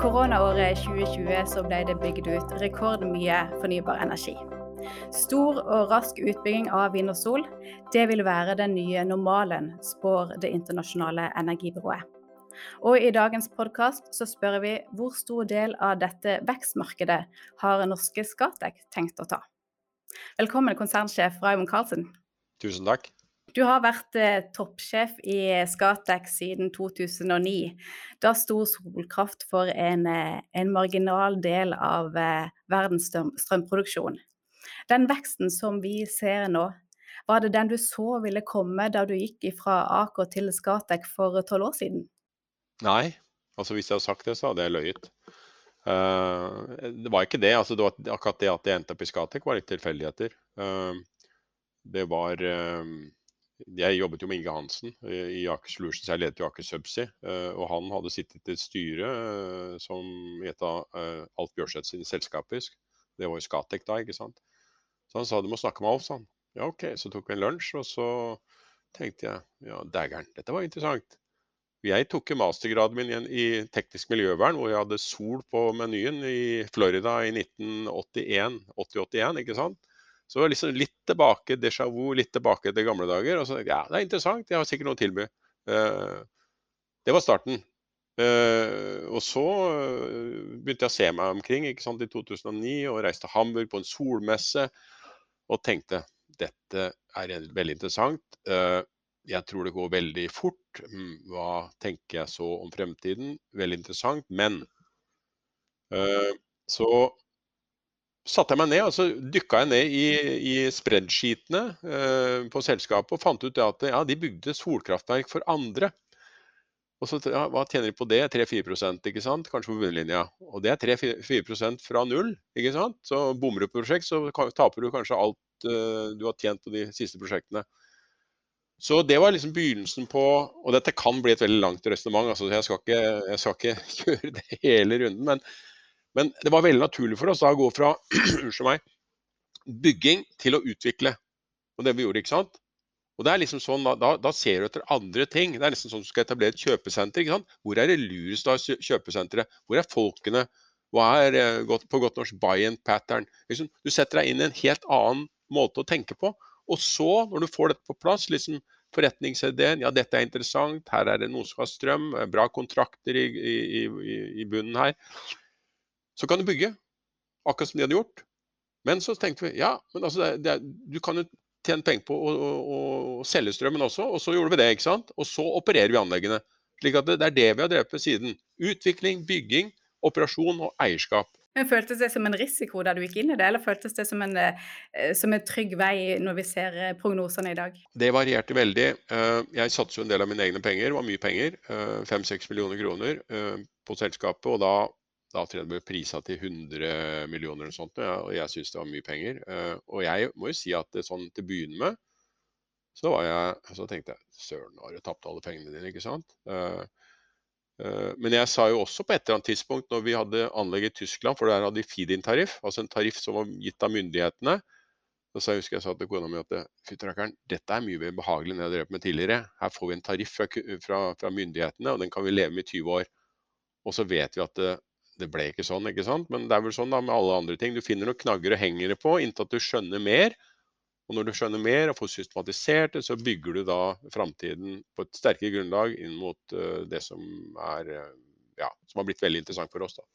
koronaåret 2020 så ble det bygd ut rekordmye fornybar energi. Stor og rask utbygging av vind og sol, det vil være den nye normalen, spår Det internasjonale energibyrået. Og i dagens podkast så spør vi hvor stor del av dette vekstmarkedet har norske Scatec tenkt å ta. Velkommen, konsernsjef Raymond Karlsen. Tusen takk. Du har vært eh, toppsjef i Scatec siden 2009. Da sto solkraft for en, eh, en marginal del av eh, verdens strøm, strømproduksjon. Den veksten som vi ser nå, var det den du så ville komme da du gikk fra Aker til Scatec for tolv år siden? Nei, altså hvis jeg hadde sagt det, så hadde jeg løyet. Uh, det var ikke det. altså det var, Akkurat det at jeg endte opp i Scatec var litt tilfeldigheter. Uh, det var uh, Jeg jobbet jo med Inge Hansen i Aker Solutions, jeg ledet jo Aker Subsea. og han hadde sittet i et styre som et av Alf Bjørseth sine selskaper. Det var jo Scatec da, ikke sant. Så han sa du må snakke med Alf, sa han. Ja OK, så tok vi en lunsj, og så tenkte jeg ja dægeren, dette var interessant. Jeg tok mastergraden min igjen i teknisk miljøvern, hvor jeg hadde sol på menyen i Florida i 1981-80-81. ikke sant? Så liksom litt tilbake, déjà vu, litt tilbake til gamle dager. Og så ja, det er interessant, jeg har sikkert noe å tilby. Uh, det var starten. Uh, og så uh, begynte jeg å se meg omkring ikke sant, i 2009 og reiste til Hamburg på en solmesse og tenkte dette er veldig interessant. Uh, jeg tror det går veldig fort. Mm, hva tenker jeg så om fremtiden? Veldig interessant. Men uh, så satte jeg meg ned og så dykka jeg ned i, i spreadsheetene uh, på selskapet og fant ut at ja, de bygde solkraftverk for andre. Og så ja, Hva tjener de på det? 3-4% ikke sant? kanskje på bunnlinja. Og det er 3-4% fra null. ikke sant? Så bommer du på prosjekt, så taper du kanskje alt uh, du har tjent på de siste prosjektene. Så det var liksom begynnelsen på Og dette kan bli et veldig langt resonnement, altså jeg, jeg, skal ikke gjøre det hele runden. Men, men, det var veldig naturlig for oss da å gå fra meg, bygging til å utvikle. Og det vi gjorde, ikke sant. Og det er liksom sånn, da, da ser du etter andre ting. Det er nesten sånn du skal etablere et kjøpesenter. ikke sant? Hvor er det lurest av kjøpesenteret? Hvor er folkene? Hva er eh, på godt norsk buy-in pattern? Liksom, du setter deg inn i en helt annen måte å tenke på. Og så, når du får dette på plass, liksom forretningsideen, ja dette er interessant, her er det noen som har strøm, eh, bra kontrakter i, i, i, i bunnen her, så kan du bygge. Akkurat som de hadde gjort. Men så tenkte vi ja, men altså, det, det, du kan jo tjene penger på å, å, å, selge strømmen også, og så gjorde vi det. ikke sant? Og så opererer vi anleggene. Slik at det, det er det vi har drevet med siden. Utvikling, bygging, operasjon og eierskap. Men Føltes det som en risiko da du gikk inn i det, eller føltes det som en, eh, som en trygg vei når vi ser eh, prognosene i dag? Det varierte veldig. Eh, jeg satser jo en del av mine egne penger, det var mye penger. Fem-seks millioner kroner på selskapet. Og da, da tror jeg det ble prisa til 100 millioner eller sånt, og jeg syns det var mye penger. Og jeg må jo si at det, sånn til å begynne med, så, jeg, så tenkte jeg søren, nå har du tapt alle pengene dine, ikke sant. Eh, men jeg sa jo også på et eller annet tidspunkt når vi hadde anlegg i Tyskland, for der hadde de feed-in-tariff, altså en tariff som var gitt av myndighetene. Så jeg husker jeg sa til kona mi at dette er mye mer behagelig enn jeg har drevet med tidligere. Her får vi en tariff fra, fra, fra, myndighetene, og den kan vi leve med i 20 år. Og så vet vi at det, ble ikke sånn, ikke sant. Men det er vel sånn da med alle andre ting. Du finner noen knagger å henge det på inntil at du skjønner mer. Og når du skjønner mer og får systematisert det, så bygger du da framtiden på et sterkere grunnlag inn mot uh, det som, er, uh, ja, som har blitt veldig interessant for oss. da.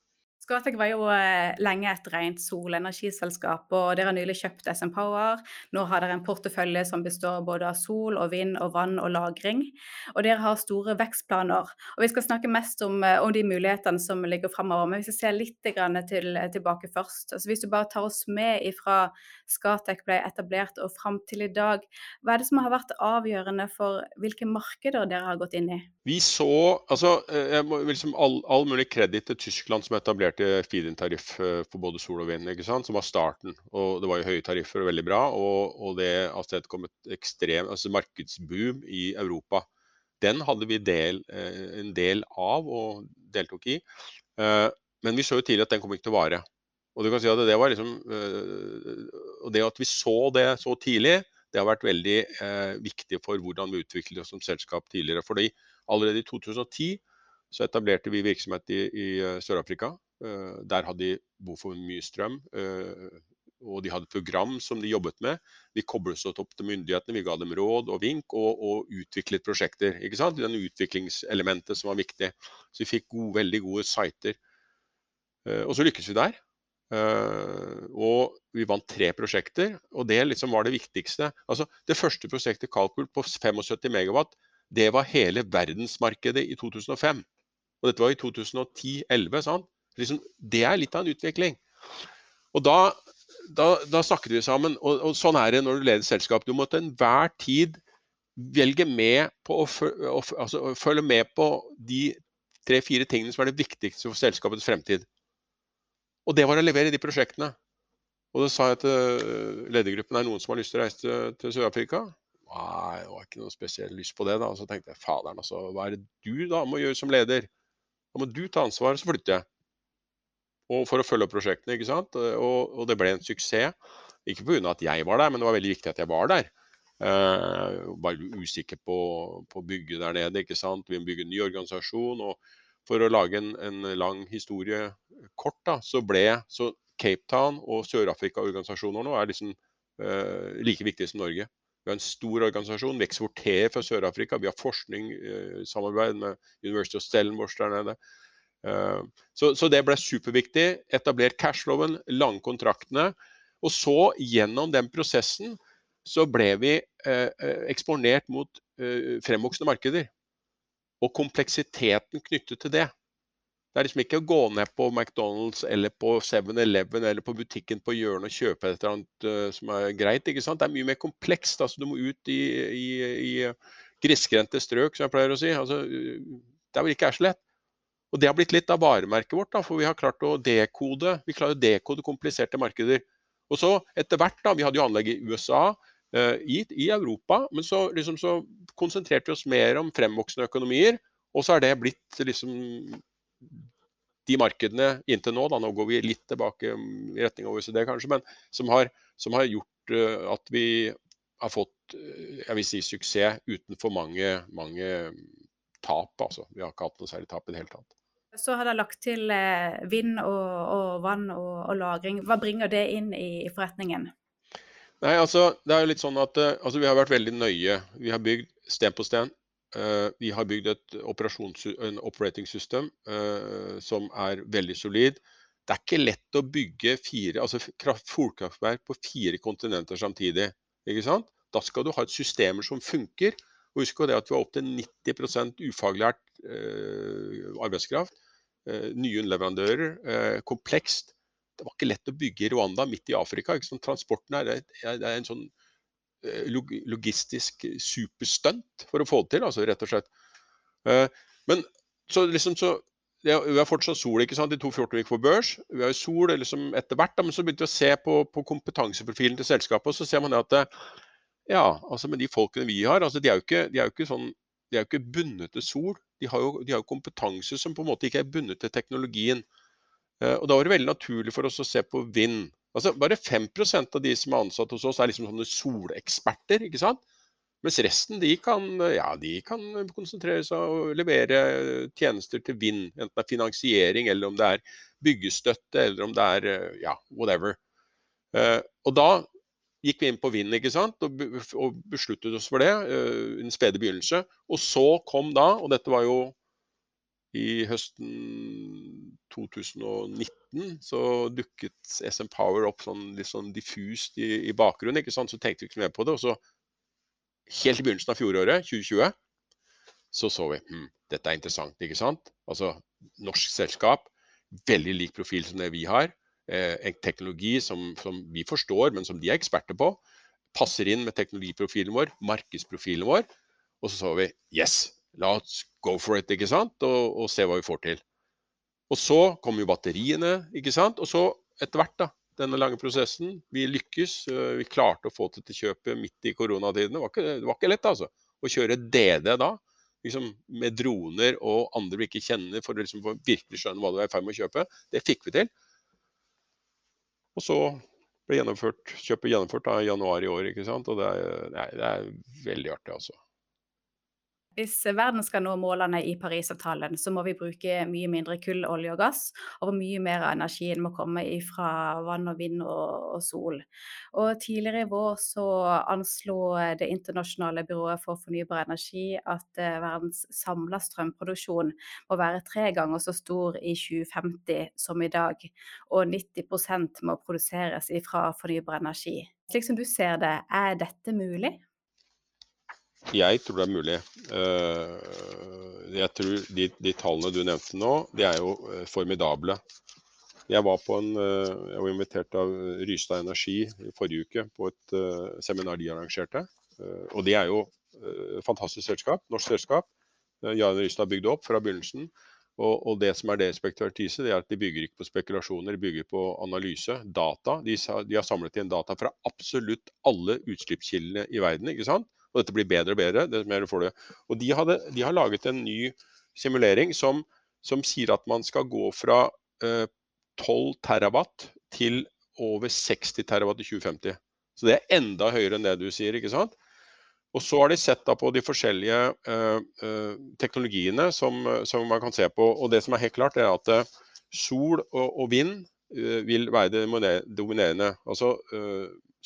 Scatec var jo eh, lenge et rent solenergiselskap, og dere har nylig kjøpt SM Power. Nå har dere en portefølje som består både av sol og vind og vann og lagring. Og dere har store vekstplaner. Og vi skal snakke mest om, eh, om de mulighetene som ligger framover, men hvis vi ser litt til, tilbake først. Altså hvis du bare tar oss med ifra Scatec ble etablert og fram til i dag, hva er det som har vært avgjørende for hvilke markeder dere har gått inn i? Vi så altså, eh, jeg må, liksom all, all mulig kreditt til Tyskland som etablerte feed-in-tariff eh, for både sol og vind, ikke sant? som var starten. Og Det var jo høye tariffer og veldig bra. Og, og det avstedkom et ekstremt altså markedsboom i Europa. Den hadde vi del, eh, en del av og deltok i. Men vi så jo tidlig at den kom ikke til å vare. Og du kan si at det var liksom, og det at vi så det så tidlig, det har vært veldig viktig for hvordan vi utviklet oss som selskap tidligere. Fordi allerede i 2010 så etablerte vi virksomhet i, i Sør-Afrika. Der hadde de behov for mye strøm og de hadde program som de jobbet med. Vi koblet oss opp til myndighetene, vi ga dem råd og vink, og, og utviklet prosjekter. ikke sant? Den utviklingselementet som var viktig. Så vi fikk gode, veldig gode sider. Og så lykkes vi der. Og vi vant tre prosjekter, og det liksom var det viktigste. Altså, Det første prosjektet, Calcul, på 75 megawatt, det var hele verdensmarkedet i 2005. Og dette var i 2010-2011. Liksom, det er litt av en utvikling. Og da da, da, snakket vi sammen. Og, og, sånn er det når du leder selskap. Du må til enhver tid velge med på å, å, altså, å følge med på de tre-fire tingene som er det viktigste for selskapets fremtid. Og det var å levere de prosjektene. Og da sa jeg til ledergruppen er noen som har lyst til å reise til, til Sør-Afrika. Nei, det var ikke noe spesielt lyst på det. da. Og så tenkte jeg faderen, altså, hva er det du da må gjøre som leder? Da må du ta ansvar, så flytter jeg og for å følge opp prosjektene. ikke sant? Og, og det ble en suksess. Ikke pga. at jeg var der, men det var veldig viktig at jeg var der. Uh, var usikker på, på bygget der nede. ikke sant? Vi må bygge en ny organisasjon. og For å lage en, en lang historie kort, da, så ble så Cape Town og Sør-Afrika-organisasjoner nå er liksom uh, like viktige som Norge. Vi har en stor organisasjon. Vi eksporterer fra Sør-Afrika. Vi har forskningssamarbeid samarbeid med University of Stellenbosch der nede. Eh, så, så, det ble superviktig. Etablert cashloven, lange kontraktene. Og så, gjennom den prosessen, så ble vi eh, eh, eksponert mot fremvoksende markeder. Og kompleksiteten knyttet til det. Det er liksom ikke å gå ned på McDonald's eller på 7-Eleven eller på butikken på hjørnet og kjøpe et eller annet uh, som er greit. ikke sant? Det er mye mer komplekst. altså Du må ut i, i, i grisgrendte strøk, som jeg pleier å si. altså det er vel ikke er så lett. Og Det har blitt litt av varemerket vårt, da, for vi har klart å dekode vi klarer å dekode kompliserte markeder. Og så etter hvert, da, Vi hadde jo anlegg i USA, uh, i, i, Europa, men så, liksom, så, konsentrerte vi oss mer om fremvoksende økonomier. Og så er det blitt liksom de markedene inntil nå, da, nå går vi litt tilbake i retning av OECD kanskje, men som har, som har gjort uh, at vi har fått uh, jeg vil si, suksess uten for mange, mange tap. Altså. Vi har ikke hatt noe særlig tap i det hele tatt. Så har dere lagt til eh, vind og, og vann og, og, lagring. Hva bringer det inn i forretningen? Nei, altså, det er jo litt sånn at eh, altså, Vi har vært veldig nøye. Vi har bygd sten på sten. Uh, vi har bygd et en operating system uh, som er veldig solid. Det er ikke lett å bygge fire, altså fòrkraftverk på fire kontinenter samtidig. ikke sant? Da skal du ha et systemer som funker. Og husk det at vi har opptil 90% ufaglært uh, arbeidskraft. Eh, nye underleverandører. Eh, komplekst. Det var ikke lett å bygge i Rwanda, midt i Afrika. Transporten er, er, er, en sånn eh, logistisk superstunt for å få det til, altså, rett og slett. Men så liksom så Vi har fortsatt sol ikke sant, De to 14 gikk på børs. Vi har jo sol liksom etter hvert, da, men så begynte vi å se på, på kompetanseprofilen til selskapet. og Så ser man det at ja, altså med de folkene vi har, altså de er jo ikke, de er jo ikke sånn de er jo ikke bundet til sol. De har, jo, de har, jo, kompetanse som på en måte ikke er bundet til teknologien. Eh, og Da var det veldig naturlig for oss å se på vind. Altså, bare 5% av de som er ansatt hos oss, er liksom sånne soleksperter. ikke sant? Mens resten de kan, ja, de kan konsentrere seg og levere tjenester til vind. Enten det er finansiering, eller om det er byggestøtte, eller om det er ja, whatever. Uh, og da gikk vi inn på vind ikke sant? Og, besluttet oss for det En i den spede begynnelse. Og så kom da, og dette var jo i høsten 2019, så dukket SM Power opp sånn, litt sånn diffust i, i bakgrunnen. ikke sant? Så tenkte vi ikke mer på det. Og så helt i begynnelsen av fjoråret, 2020, så så vi hm, dette er interessant. ikke sant? Altså norsk selskap, veldig lik profil som det vi har. Eh, en teknologi som, som, vi forstår, men som de er eksperter på. Passer inn med teknologiprofilen vår, markedsprofilen vår. Og så så vi yes, la oss go for it, ikke sant? Og, og se hva vi får til. Og så kommer jo batteriene, ikke sant. Og så etter hvert, da, denne lange prosessen. Vi lykkes. Eh, vi klarte å få til til kjøpet midt i koronatidene. Det det var ikke lett, altså. Å kjøre DD da, liksom med droner og andre vi ikke kjenner, for å liksom virkelig skjønne hva du er i ferd med å kjøpe. Det fikk vi til. Og så ble gjennomført, kjøpet gjennomført da, i januar i år. ikke sant? Og det er, nei, det er veldig artig, altså. Hvis verden skal nå målene i Parisavtalen, så må vi bruke mye mindre kull, olje og gass, og mye mer av energien må komme fra vann og vind og, og, sol. Og tidligere i vår så anslo Det internasjonale byrået for fornybar energi at eh, verdens samla strømproduksjon må være tre ganger så stor i 2050 som i dag, og 90% må produseres fra fornybar energi. Slik som du ser det, er dette mulig? Jeg tror det er mulig. Eh, jeg tror de, de, tallene du nevnte nå, de er jo eh, formidable. Jeg var, en, eh, jeg var invitert av Rystad Energi i forrige uke på et seminar de arrangerte. Og det er jo et fantastisk selskap, norsk selskap. Jan Rystad bygde opp fra begynnelsen. Og, og, det som er deres ekspertise, det er at de bygger ikke på spekulasjoner, de bygger på analyse, data. De, de har samlet inn data fra absolutt alle utslippskildene i verden. ikke sant? Og dette blir bedre og bedre. det mer får det. Og de, hadde, de, har laget en ny simulering som, som sier at man skal gå fra eh, 12 terawatt til over 60 terawatt i 2050. Så det er enda høyere enn det du sier. ikke sant? Og så har de sett på de forskjellige eh, uh, teknologiene som, som, man kan se på. Og det som er helt klart, er at uh, sol og, og vind vil være det dominerende. Altså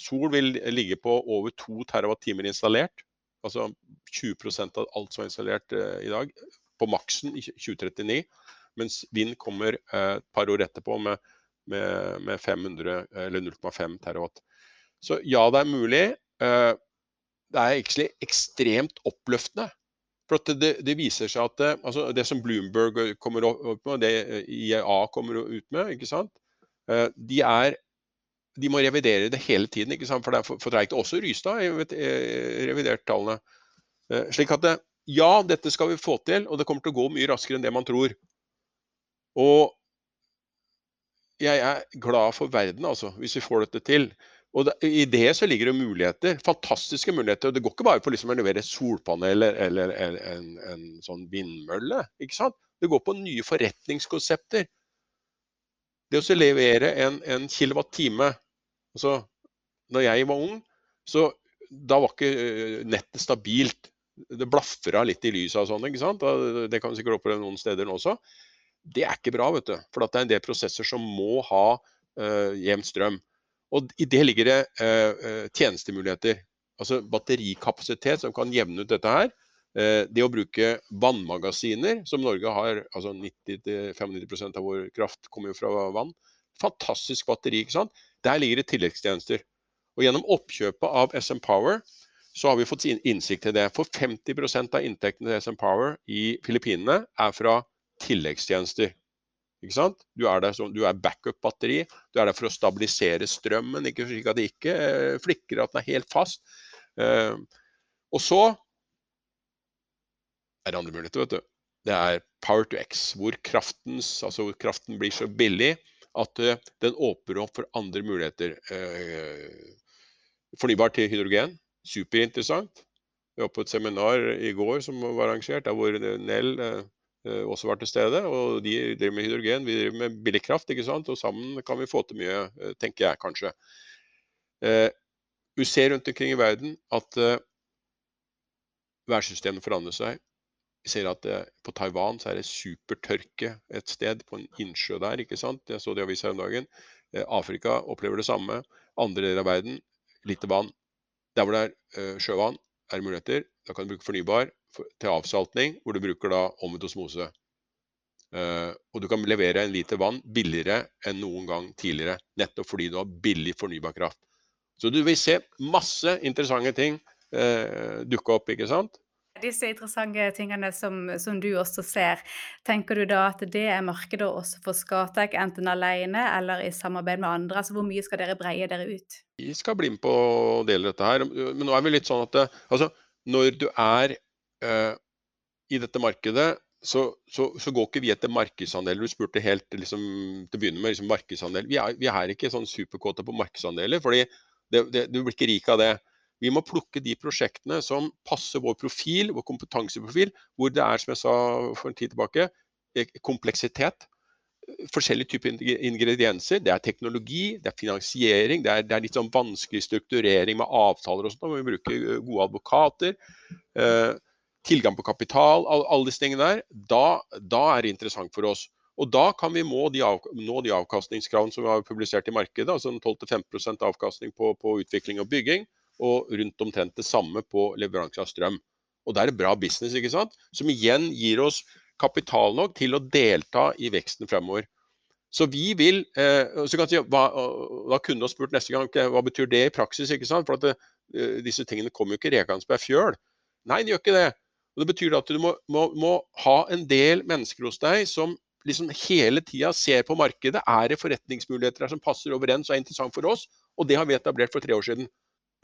Sol vil ligge på over 2 TWh installert. Altså 20% av alt som er installert uh, i dag, på maksen i 2039. Mens vind kommer uh, et par år etterpå med, med, med 500, eller 0,5 terawatt. Så ja, det er mulig. Uh, det er egentlig ekstremt oppløftende. For det, det, viser seg at altså det som Bloomberg kommer opp med, det IEA kommer ut med, ikke sant? de er de må revidere det hele tiden, ikke sant? for det er for, treigt. Også Rystad eh, revidert tallene. Eh, slik at ja, dette skal vi få til, og det kommer til å gå mye raskere enn det man tror. Og jeg er glad for verden, altså, hvis vi får dette til. Og det, I det så ligger det muligheter, fantastiske muligheter. og Det går ikke bare på liksom å levere solpaneler eller, eller en, en, sånn vindmølle. ikke sant? Det går på nye forretningskonsepter. Det å levere en, en kilowattime altså, når jeg var ung, så da var ikke eh, nettet stabilt. Det blafra litt i lyset og sånn. ikke sant? Det kan vi sikkert oppleve noen steder nå også. Det er ikke bra, vet du. For det er en del prosesser som må ha uh, jevn strøm. Og i det ligger det uh, tjenestemuligheter. Altså batterikapasitet som kan jevne ut dette her. Eh, det å bruke vannmagasiner, som Norge har altså 90-95 av vår kraft kommer jo fra vann. Fantastisk batteri. ikke sant? Der ligger det tilleggstjenester. Og Gjennom oppkjøpet av SM Power så har vi fått innsikt til det. For 50% av inntektene til SM Power i Filippinene er fra tilleggstjenester. Ikke sant? Du er, der som, du er backup-batteri. Du er der for å stabilisere strømmen, ikke slik at det ikke eh, flikker, at den er helt fast. Uh, og så er andre muligheter, vet du. Det er Power to X, hvor, altså hvor kraften blir så billig at uh, den åpner opp for andre muligheter. Uh, fornybar til hydrogen, superinteressant. Jeg var på et seminar i går som var arrangert, der hvor Nell uh, også var til stede. og De driver med hydrogen, vi driver med billig kraft. ikke sant? Og sammen kan vi få til mye, tenker jeg kanskje. Vi ser rundt omkring i verden at værsystemet forandrer seg. Vi ser at det, på Taiwan så er det supertørke et sted, på en innsjø der. ikke sant? Jeg så det i avisa om dagen. Eh, Afrika opplever det samme. Andre deler av verden, lite vann. Der hvor det er eh, sjøvann, er det muligheter. Da kan du bruke fornybar for, til avsaltning, hvor du bruker da omvendt osmose. Uh, og du kan levere en liter vann billigere enn noen gang tidligere, nettopp fordi du har billig fornybar kraft. Så du vil se masse interessante ting uh, dukke opp, ikke sant? Disse interessante tingene som, som, du også ser, tenker du da at det er markedet også for Skatek, enten alene eller i samarbeid med andre? Altså Hvor mye skal dere breie dere ut? Vi skal bli med på å dele dette her. Men nå er vi litt sånn at altså, når du er uh, i dette markedet, så, så, så, går ikke vi etter markedsandeler. Du spurte helt liksom, til å begynne med liksom markedsandel. Vi er, vi er ikke sånn superkåte på markedsandeler, fordi du blir ikke rik av det. Vi må plukke de prosjektene som passer vår profil, vår kompetanseprofil, hvor det er, som jeg sa for en tid tilbake, eh, kompleksitet. Forskjellige typer ingredienser. Det er teknologi, det er finansiering, det er, det er litt sånn vanskelig strukturering med avtaler og sånt. Da vi bruke eh, gode advokater. Eh, tilgang på kapital, alle disse tingene der, da, da, er det interessant for oss. Og da kan vi nå de, av, nå de avkastningskravene som vi har publisert i markedet, altså 12-15 avkastning på, på, utvikling og bygging, og rundt omtrent det samme på leveranse av strøm. Og det er bra business, ikke sant? som igjen gir oss kapital nok til å delta i veksten fremover. Så vi vil eh, så kan si, hva, Da kunne du spurt neste gang hva betyr det i praksis. ikke sant? For at det, eh, disse tingene kommer jo ikke rekende på ei fjøl. Nei, de gjør ikke det. Og Det betyr at du må, må, må, ha en del mennesker hos deg som liksom hele tida ser på markedet. Er det forretningsmuligheter som passer overens og er interessant for oss? Og det har vi etablert for tre år siden.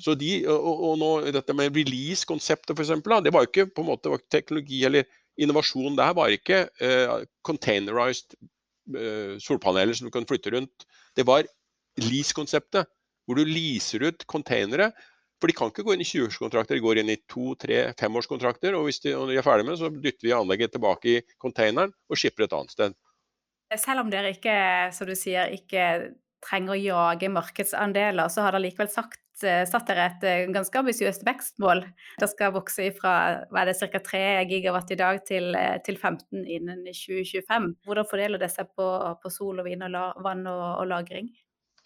Så de, og, og nå, Dette med release-konseptet f.eks., det var ikke på en måte teknologi eller innovasjon der var ikke uh, containerized uh, solpaneler som du kan flytte rundt. Det var lease-konseptet, hvor du leaser ut containere for de kan ikke gå inn i 20-årskontrakter, de går inn i to-, tre-, femårskontrakter. Og hvis de, når de er ferdig med det, så dytter vi anlegget tilbake i containeren og skipper et annet sted. Selv om dere ikke, som du sier, ikke trenger å jage markedsandeler, så har dere likevel sagt, eh, satt dere et eh, ganske ambisiøst vekstmål. Det skal vokse fra ca. 3 gigawatt i dag til, eh, til 15 innen 2025. Hvordan fordeler det seg på, på sol og vind og la, vann og, og lagring?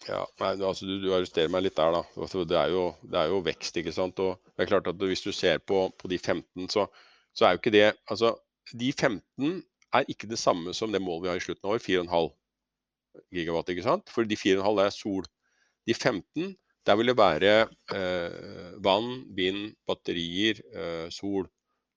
Ja, nei, altså, du, du, arresterer meg litt der, da. Altså, det, er jo, det, er jo, vekst, ikke sant. Og det er klart at Hvis du ser på, på de 15, så, så, er jo ikke det Altså, de 15 er ikke det samme som det målet vi har i slutten av år, 4,5 gigawatt. ikke sant? For de 4,5 er sol. De 15, der vil det være eh, vann, vind, batterier, eh, sol.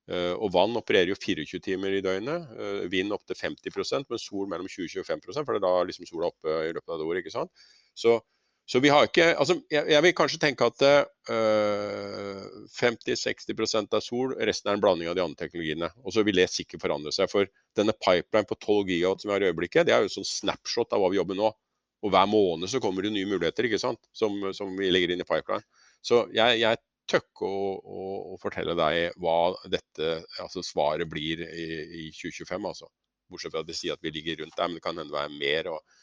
Eh, og vann opererer jo 24 timer i døgnet. Eh, vind opptil 50% men sol mellom 20 og 25% for det er da liksom sola oppe i løpet av det året. ikke sant? Så, så vi har ikke altså jeg, jeg, vil kanskje tenke at øh, 50-60% er sol, resten er en blanding av de andre teknologiene. Og så vil det sikkert forandre seg. For denne pipeline på 12 gigawatt som vi har i øyeblikket, det er jo sånn snapshot av hva vi jobber nå. Og hver måned så kommer det nye muligheter ikke sant? Som, som vi legger inn i pipeline. Så jeg, jeg tør å, å, å, fortelle deg hva dette altså svaret blir i, i 2025. altså. Bortsett fra at de sier at vi ligger rundt der, men det kan hende være mer. og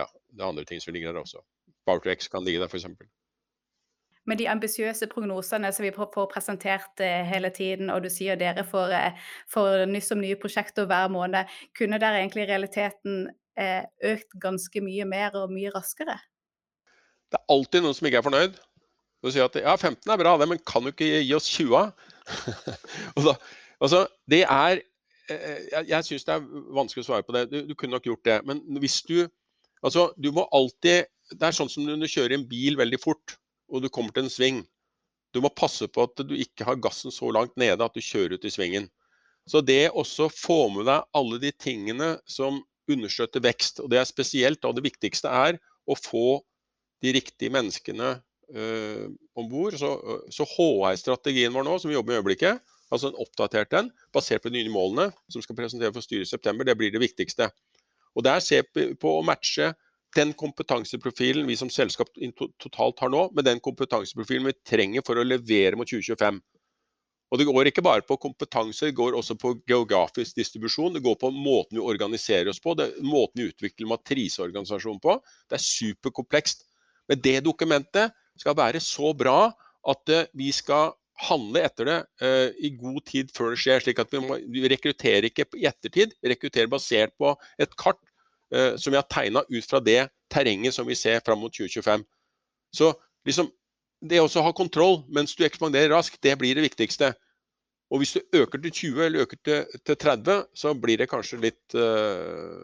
ja, det er andre ting som ligger der også. Power2X kan ligge der, f.eks. Med de ambisiøse prognosene som vi får presentert eh, hele tiden, og du sier dere får, eh, får nyss om nye prosjekter hver måned, kunne dere egentlig i realiteten eh, økt ganske mye mer og mye raskere? Det er alltid noen som ikke er fornøyd. Du sier at ja, 15 er bra, det, men kan du ikke gi oss 20? da, altså, det er Jeg, jeg syns det er vanskelig å svare på det. Du, du kunne nok gjort det. Men hvis du Altså, du må alltid Det er sånn som når du kjører en bil veldig fort, og du kommer til en sving. Du må passe på at du ikke har gassen så langt nede at du kjører ut i svingen. Så det også få med deg alle de tingene som understøtter vekst, og det er spesielt, da det viktigste er å få de riktige menneskene øh, om bord. Så, så HI-strategien vår nå, som vi jobber med i øyeblikket, altså en oppdatert en, basert på de nye målene som skal presenteres for styret i september, det blir det viktigste. Og Der vi på å matche den kompetanseprofilen vi som selskap totalt har nå, med den kompetanseprofilen vi trenger for å levere mot 2025. Og Det går ikke bare på kompetanse, det går også på geografisk distribusjon. Det går på måten vi organiserer oss på, det er måten vi utvikler matriseorganisasjon på. Det er superkomplekst. Men det dokumentet skal være så bra at eh, vi skal handle etter det uh, i god tid før det skjer. slik at Vi, må, vi rekrutterer ikke i ettertid, vi rekrutterer basert på et kart som vi har tegna ut fra det terrenget som vi ser fram mot 2025. Så liksom, Det å ha kontroll mens du ekspanderer raskt, det blir det viktigste. Og hvis du øker til 20 eller øker til, til 30, så blir det kanskje litt uh,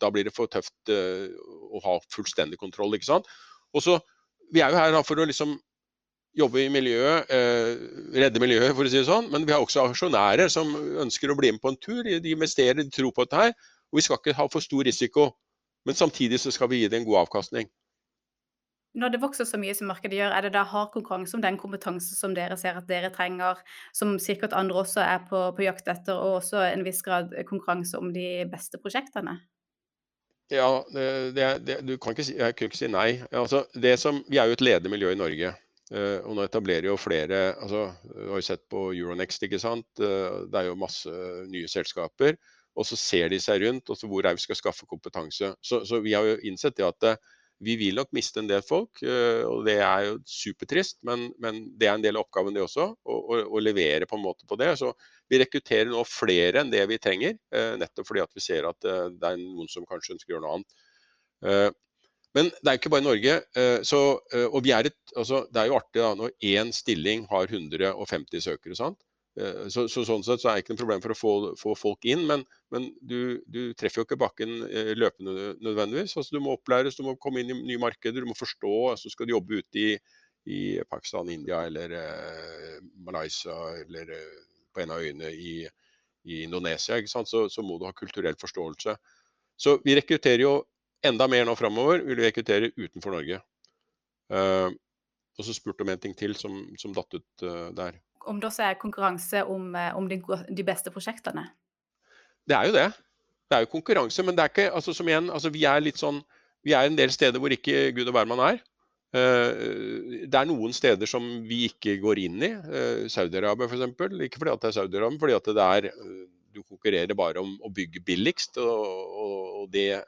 Da blir det for tøft å ha fullstendig kontroll, ikke sant. Og så, Vi er jo her for å liksom jobbe i miljøet, eh, redde miljøet, for å si det sånn. Men vi har også aksjonærer som ønsker å bli med på en tur. De investerer, de tror på dette her. Og vi skal ikke ha for stor risiko. Men samtidig så skal vi gi det en god avkastning. Når det vokser så mye som markedet gjør, er det da hard konkurranse om den kompetanse som dere ser at dere trenger, som sikkert andre også er på, på jakt etter, og også en viss grad konkurranse om de beste prosjektene? Ja, det, det, du kan ikke si, jeg kan ikke si nei. Altså, som, vi er jo et ledende miljø i Norge. Uh, og nå etablerer jo flere altså, Du har jo sett på Euronext, ikke sant. Uh, det er jo masse nye selskaper. Og så ser de seg rundt, og så hvor er vi skal skaffe kompetanse. Så, så vi har jo innsett det at uh, vi vil nok miste en del folk, eh, og det er jo supertrist. Men, men det er en del av oppgaven, det også, å, å, å, levere på en måte på det. Så vi rekrutterer nå flere enn det vi trenger, eh, nettopp fordi at vi ser at det er noen som kanskje ønsker å gjøre noe annet. Men det er jo ikke bare i Norge. Så, og vi er et, altså, det er jo artig da, når én stilling har 150 søkere. sant? Eh, så, så, sånn sett så er det ikke noe problem for å få, få folk inn, men, men du, du, treffer jo ikke bakken eh, løpende nødvendigvis. Altså, du må opplæres, du må komme inn i nye markeder, du må forstå. altså Skal du jobbe ute i, i Pakistan, India eller eh, Malaysia eller eh, på en av øyene i, i Indonesia, så, så, må du ha kulturell forståelse. Så vi rekrutterer jo enda mer nå framover. Vil vi rekruttere utenfor Norge. Uh, og så spurte om en ting til som, som datt ut uh, der om det også er konkurranse om, eh, om de, de, beste prosjektene? Det er jo det. Det er jo konkurranse, men det er ikke altså som igjen, altså vi er litt sånn Vi er en del steder hvor ikke gud og hvermann er. Uh, det er noen steder som vi ikke går inn i. Saudi-Arabia f.eks. Ikke fordi det er Saudi-Arabia, men fordi det er Du konkurrerer bare om å bygge billigst. Og, og, og det,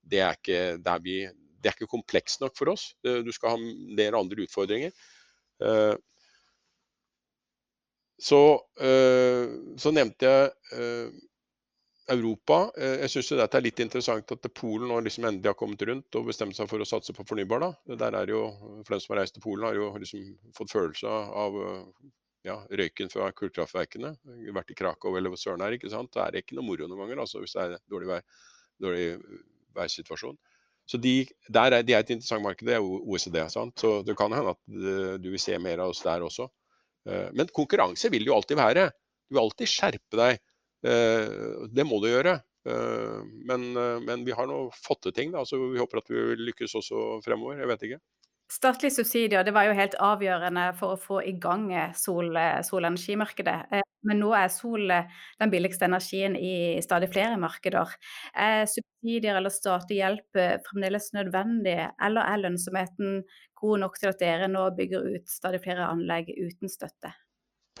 det, er ikke, det, er vi, det er ikke komplekst nok for oss. Du skal ha mer andre utfordringer. Uh, så, eh, så nevnte jeg eh, Europa. Eh, jeg syns det er litt interessant at Polen nå liksom endelig har kommet rundt og bestemt seg for å satse på fornybar. Da. Der er jo, For dem som har reist til Polen, har jo liksom fått følelse av ja, røyken fra kullkraftverkene. Vært i Krakow eller hvor søren er. ikke sant? Det er ikke noe moro noen ganger altså, hvis det er dårlig, vei, dårlig værsituasjon. Så de, er, de, er, et interessant marked, det er OECD. sant? Så det kan hende at du vil se mer av oss der også. Eh, men konkurranse vil jo alltid være. Du vil alltid skjerpe deg. Eh, det må du gjøre. Eh, men, men vi har nå fått til ting, da, så vi håper at vi vil lykkes også fremover. Jeg vet ikke. Statlige subsidier det var jo helt avgjørende for å få i gang sol, solenergimarkedet. Men nå er sol den billigste energien i stadig flere markeder. Er subsidier eller statlig hjelp fremdeles nødvendig, eller er lønnsomheten god nok til at dere nå bygger ut stadig flere anlegg uten støtte?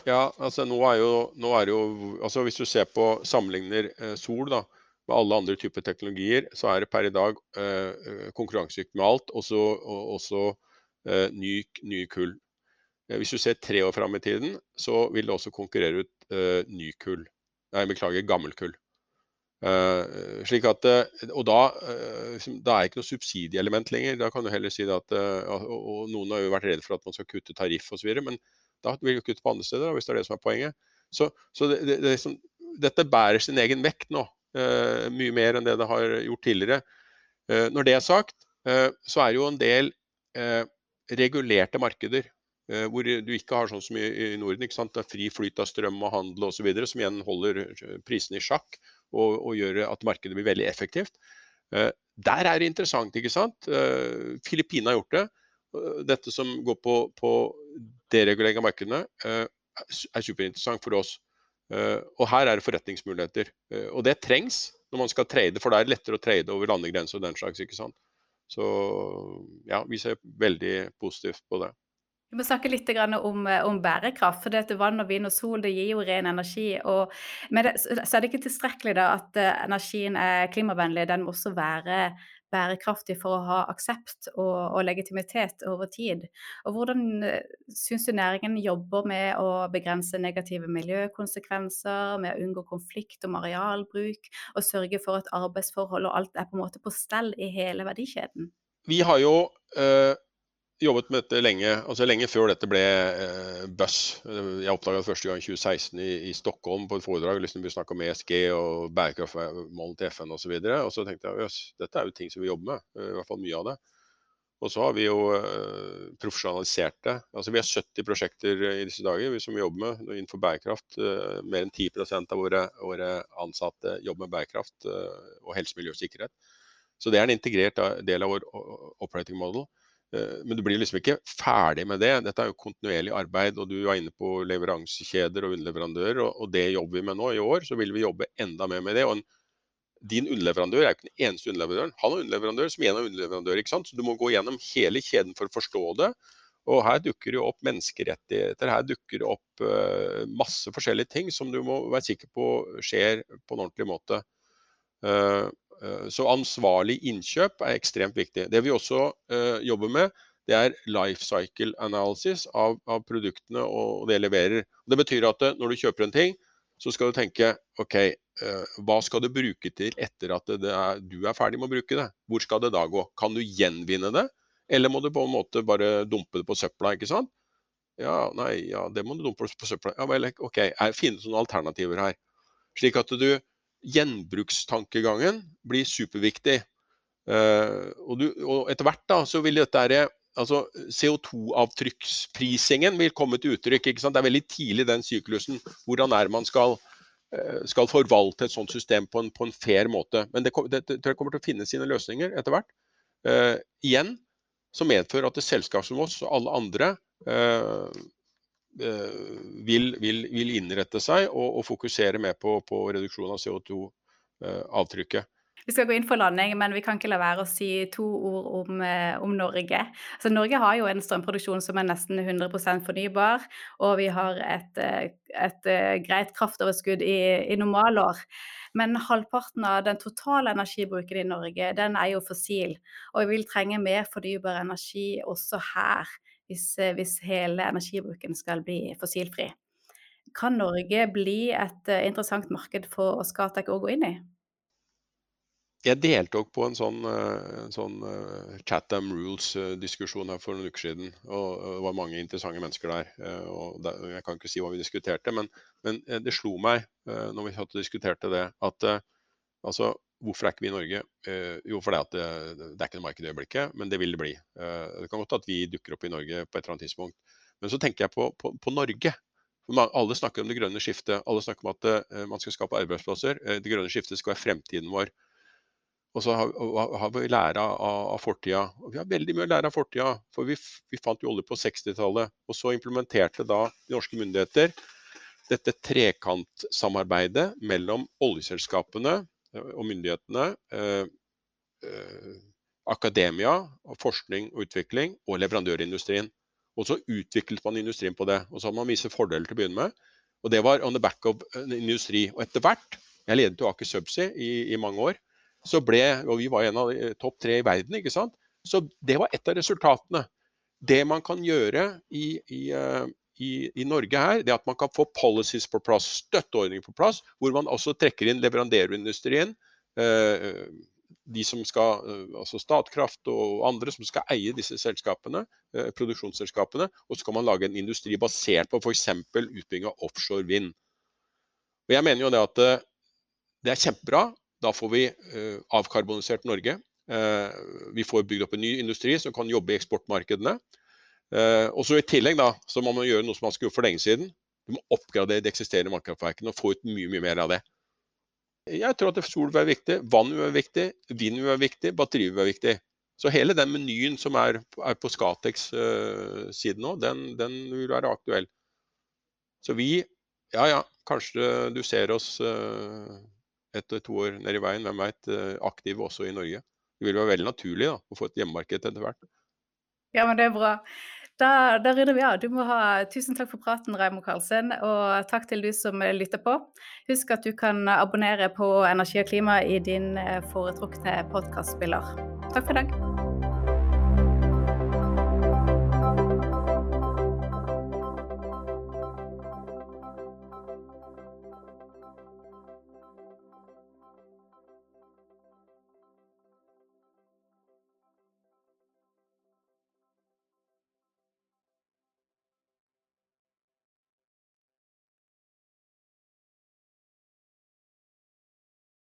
Ja, altså nå er jo, nå er jo altså Hvis du ser på sammenligner eh, sol da, med alle andre typer teknologier, så er det per i dag eh, eh konkurransedyktig med alt, også, og, også eh, ny, ny, kull. Eh, hvis du ser tre år fram i tiden, så vil det også konkurrere ut eh, ny kull. Nei, beklager, gammel kull. Eh, slik at, og da, da er det ikke noe subsidieelement lenger. Da kan du heller si at, og, og, Noen har jo vært redd for at man skal kutte tariff osv., men da vil du kutte på andre steder, hvis det er det som er poenget. Så, så det, det, det, dette bærer sin egen vekt nå, mye mer enn det det har gjort tidligere. når det er sagt, så er det jo en del regulerte markeder. Hvor du ikke har sånn som i, Norden. ikke sant? Det er fri flyt av strøm og handel osv. Som igjen holder prisene i sjakk og, og gjør at markedet blir veldig effektivt. Eh, der er det interessant. ikke sant? Eh, Filippinene har gjort det. Eh, dette som går på, på deregulering av markedene, er superinteressant for oss. Og her er det forretningsmuligheter. Og det trengs når man skal trade, for det er lettere å trade over landegrenser og den slags. ikke sant? Så ja, vi ser veldig positivt på det. Vi må snakke litt om, eh, om bærekraft. for det Vann, og vind og sol det gir jo ren energi. Og, men det, så er det ikke tilstrekkelig da, at uh, energien er klimavennlig. Den må også være bærekraftig for å ha aksept og, og legitimitet over tid. Og Hvordan uh, syns du næringen jobber med å begrense negative miljøkonsekvenser, med å unngå konflikt om arealbruk, og sørge for at arbeidsforhold og alt er på en måte på stell i hele verdikjeden? Vi har jo uh jobbet med dette lenge, altså lenge før dette ble eh, buzz. Jeg oppdaga det første gang i 2016 i, Stockholm på et foredrag. liksom Vi snakka om ESG og bærekraftmålene til FN osv. Og, så og så tenkte jeg jøss, dette er jo ting som vi jobber med. Eh, I hvert fall mye av det. Og så har vi jo eh, profesjonalisert det. Altså Vi har 70 prosjekter i disse dager som vi jobber med innenfor bærekraft. Eh, mer enn 10 av våre, våre, ansatte jobber med bærekraft eh, og helse, miljø og sikkerhet. Så det er en integrert del av vår operating model. Eh, men du blir liksom ikke ferdig med det. Dette er jo kontinuerlig arbeid, og du er inne på leveransekjeder og underleverandører. Og, det jobber vi med nå. I år så vil vi jobbe enda mer med det. og en, din underleverandør er jo ikke den eneste underleverandøren. Han er underleverandør som en av underleverandører. ikke sant? Så du må gå gjennom hele kjeden for å forstå det. Og her dukker det opp menneskerettigheter, her dukker det opp uh, masse forskjellige ting som du må være sikker på skjer på en ordentlig måte. Uh, så ansvarlig innkjøp er ekstremt viktig. Det vi også uh, jobber med, det er life cycle analysis av, av, produktene og det leverer. Det betyr at når du kjøper en ting, så skal du tenke OK, hva skal du bruke til etter at er, du er ferdig med å bruke det? Hvor skal det da gå? Kan du gjenvinne det? Eller må du på en måte bare dumpe det på søpla, ikke sant? Ja, nei, ja, det må du dumpe på søpla. Ja vel, OK. Finnes noen alternativer her? Slik at du Gjenbrukstankegangen blir superviktig. Uh, og, du, og, etter hvert da, så vil dette her, altså CO2-avtrykksprisingen vil komme til uttrykk. Det er veldig tidlig den syklusen. Hvordan er man skal, uh, skal forvalte et sånt system på en, på en fair måte. Men det, det, det, kommer til å finne sine løsninger etter hvert. Uh, igjen som medfører at selskap som oss og alle andre Eh, vil, vil, vil, innrette seg og, og fokusere mer på, på reduksjon av CO2-avtrykket. Eh, vi skal gå inn for landing, men vi kan ikke la være å si to ord om, eh, om Norge. Altså, Norge har jo en strømproduksjon som er nesten 100% fornybar, og vi har et, et greit kraftoverskudd i, i normalår. Men halvparten av den totale energibruken i Norge, den er jo fossil. Og vi vil trenge mer fornybar energi også her hvis, eh, hvis hele energibruken skal bli fossilfri. Kan Norge bli et eh, interessant marked for Scatec å gå inn i? Jeg deltok på en sånn, eh, en sånn Chatham Rules-diskusjon her for noen uker siden. og Det var mange interessante mennesker der. og Jeg kan ikke si hva vi diskuterte, men, men det slo meg når vi diskuterte det, at altså, Hvorfor er ikke vi i Norge? Eh, jo, fordi at det, det, er ikke noe marked i øyeblikket, men det vil det bli. Eh, det kan godt at vi dukker opp i Norge på et eller annet tidspunkt. Men så tenker jeg på, på, på Norge. Alle snakker om det grønne skiftet. Alle snakker om at man skal skape arbeidsplasser. Det grønne skiftet skal være fremtiden vår. Og så har, har vi lære av, av, fortida. Og vi har veldig mye å lære av fortida. For vi, vi fant jo olje på 60-tallet. Og så implementerte da de norske myndigheter dette trekantsamarbeidet mellom oljeselskapene, Eh, og myndighetene, eh, eh, akademia, forskning og utvikling og leverandørindustrien. Og så utviklet man industrien på det. Og så hadde man visse fordeler til å begynne med. Og det var on the back of industri. Og etter hvert, jeg ledet jo Aker Subsea i, i, mange år, så ble, og vi var en av topp tre i verden, ikke sant. Så det var et av resultatene. Det man kan gjøre i, i, i, i, Norge her, det at man kan få policies på plass, støtteordninger på plass, hvor man også trekker inn leverandørindustrien. Eh, de som skal, eh, altså Statkraft og andre som skal eie disse selskapene, eh, produksjonsselskapene. Og så kan man lage en industri basert på f.eks. utbygging av offshore vind. Og Jeg mener jo det at det er kjempebra. Da får vi avkarbonisert Norge. Vi får bygd opp en ny industri som kan jobbe i eksportmarkedene. Eh, og så I tillegg da, så må man gjøre noe som man skulle gjort for lenge siden. Du må oppgradere de eksisterende vannkraftverkene og få ut mye mye mer av det. Jeg tror at sol vil være viktig, vann vil være viktig, vind vil være viktig, batteri vil være viktig. Så hele den menyen som er, er på Skatex uh, side nå, den, den, vil være aktuell. Så vi, ja ja, kanskje du ser oss uh, etter to år nede i veien, hvem veit, uh, aktive også i Norge. Det vil være veldig naturlig da, å få et hjemmemarked etter hvert. Ja, men det er bra. Da, da rydder vi av. Du må ha Tusen takk for praten, Raymond Karlsen, og takk til du som lytter på. Husk at du kan abonnere på Energi og klima i din eh, foretrukne podkastspiller. Takk for i dag.